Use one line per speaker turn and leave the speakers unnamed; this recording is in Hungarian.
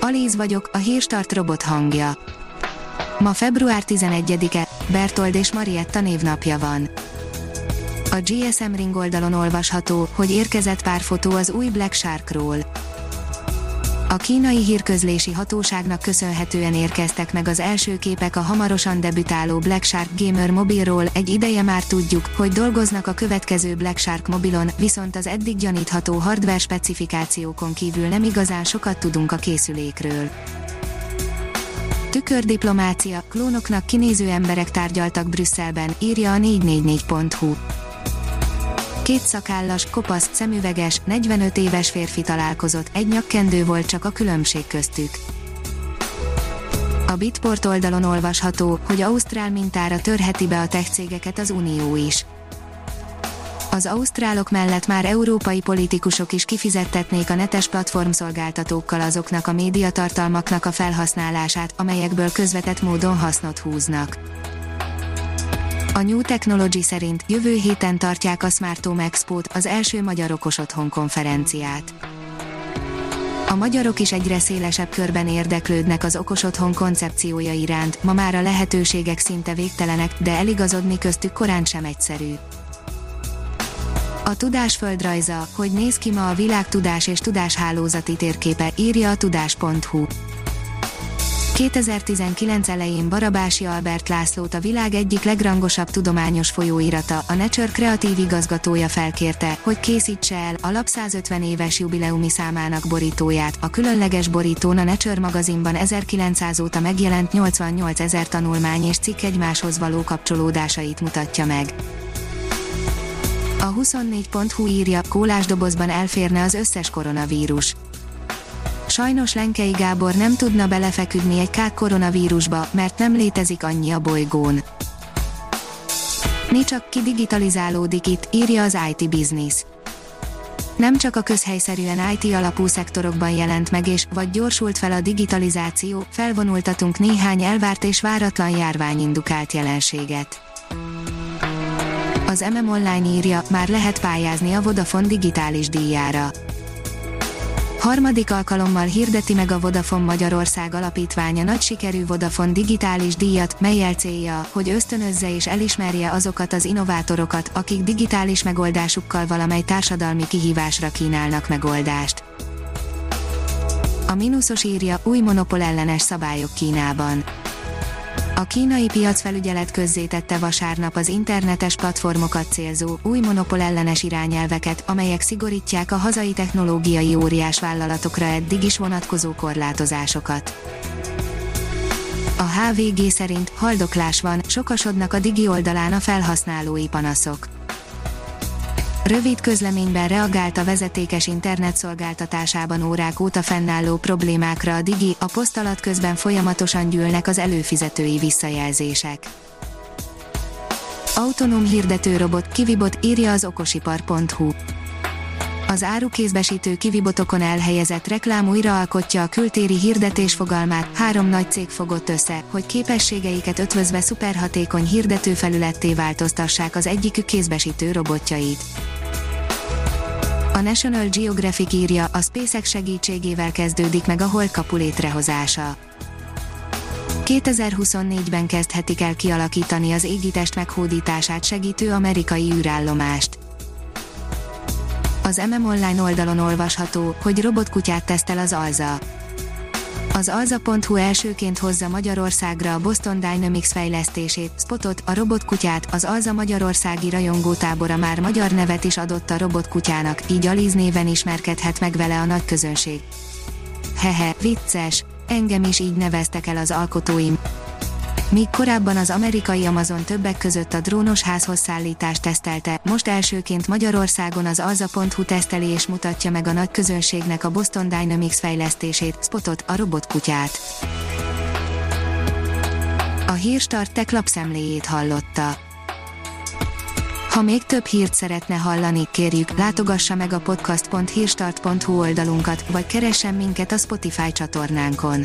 Alíz vagyok, a hírstart robot hangja. Ma február 11-e, Bertold és Marietta névnapja van. A GSM Ring oldalon olvasható, hogy érkezett pár fotó az új Black Sharkról. A kínai hírközlési hatóságnak köszönhetően érkeztek meg az első képek a hamarosan debütáló Black Shark Gamer mobilról, egy ideje már tudjuk, hogy dolgoznak a következő Black Shark mobilon, viszont az eddig gyanítható hardware specifikációkon kívül nem igazán sokat tudunk a készülékről. Tükördiplomácia, klónoknak kinéző emberek tárgyaltak Brüsszelben, írja a 444.hu. Két szakállas, kopasz, szemüveges, 45 éves férfi találkozott, egy nyakkendő volt csak a különbség köztük. A Bitport oldalon olvasható, hogy Ausztrál mintára törheti be a tech cégeket az Unió is. Az ausztrálok mellett már európai politikusok is kifizettetnék a netes platformszolgáltatókkal azoknak a médiatartalmaknak a felhasználását, amelyekből közvetett módon hasznot húznak. A New Technology szerint jövő héten tartják a Smart Home Expo-t, az első magyar okos otthon konferenciát. A magyarok is egyre szélesebb körben érdeklődnek az okos otthon koncepciója iránt, ma már a lehetőségek szinte végtelenek, de eligazodni köztük korán sem egyszerű. A tudás földrajza, hogy néz ki ma a világ tudás és tudáshálózati térképe, írja a tudás.hu. 2019 elején Barabási Albert Lászlót a világ egyik legrangosabb tudományos folyóirata, a Nature kreatív igazgatója felkérte, hogy készítse el a lap 150 éves jubileumi számának borítóját. A különleges borítón a Nature magazinban 1900 óta megjelent 88 ezer tanulmány és cikk egymáshoz való kapcsolódásait mutatja meg. A 24.hu írja, kólásdobozban elférne az összes koronavírus sajnos Lenkei Gábor nem tudna belefeküdni egy kák koronavírusba, mert nem létezik annyi a bolygón. Mi csak ki digitalizálódik itt, írja az IT Business. Nem csak a közhelyszerűen IT alapú szektorokban jelent meg és vagy gyorsult fel a digitalizáció, felvonultatunk néhány elvárt és váratlan járványindukált jelenséget. Az MM Online írja, már lehet pályázni a Vodafone digitális díjára Harmadik alkalommal hirdeti meg a Vodafone Magyarország alapítványa nagy sikerű Vodafone digitális díjat, melyel célja, hogy ösztönözze és elismerje azokat az innovátorokat, akik digitális megoldásukkal valamely társadalmi kihívásra kínálnak megoldást. A mínuszos írja új monopól ellenes szabályok Kínában. A kínai piacfelügyelet közzétette vasárnap az internetes platformokat célzó, új monopól ellenes irányelveket, amelyek szigorítják a hazai technológiai óriás vállalatokra eddig is vonatkozó korlátozásokat. A HVG szerint haldoklás van, sokasodnak a digi oldalán a felhasználói panaszok. Rövid közleményben reagált a vezetékes internetszolgáltatásában órák óta fennálló problémákra a Digi, a poszt alatt közben folyamatosan gyűlnek az előfizetői visszajelzések. Autonóm hirdető robot Kivibot írja az okosipar.hu. Az árukézbesítő kivibotokon elhelyezett reklám újraalkotja a kültéri hirdetés fogalmát, három nagy cég fogott össze, hogy képességeiket ötvözve szuperhatékony hirdetőfelületté változtassák az egyikük kézbesítő robotjait. A National Geographic írja, a SpaceX segítségével kezdődik meg a holdkapu létrehozása. 2024-ben kezdhetik el kialakítani az égitest meghódítását segítő amerikai űrállomást. Az MM Online oldalon olvasható, hogy robotkutyát tesztel az Alza. Az alza.hu elsőként hozza Magyarországra a Boston Dynamics fejlesztését, Spotot, a robotkutyát, az Alza Magyarországi rajongótábora már magyar nevet is adott a robotkutyának, így Aliz néven ismerkedhet meg vele a nagy közönség. Hehe, vicces, engem is így neveztek el az alkotóim. Míg korábban az amerikai Amazon többek között a drónos házhoz szállítást tesztelte, most elsőként Magyarországon az alza.hu teszteli és mutatja meg a nagy közönségnek a Boston Dynamics fejlesztését, Spotot, a robotkutyát. A Hírstart tech lapszemléjét hallotta. Ha még több hírt szeretne hallani, kérjük, látogassa meg a podcast.hírstart.hu oldalunkat, vagy keressen minket a Spotify csatornánkon.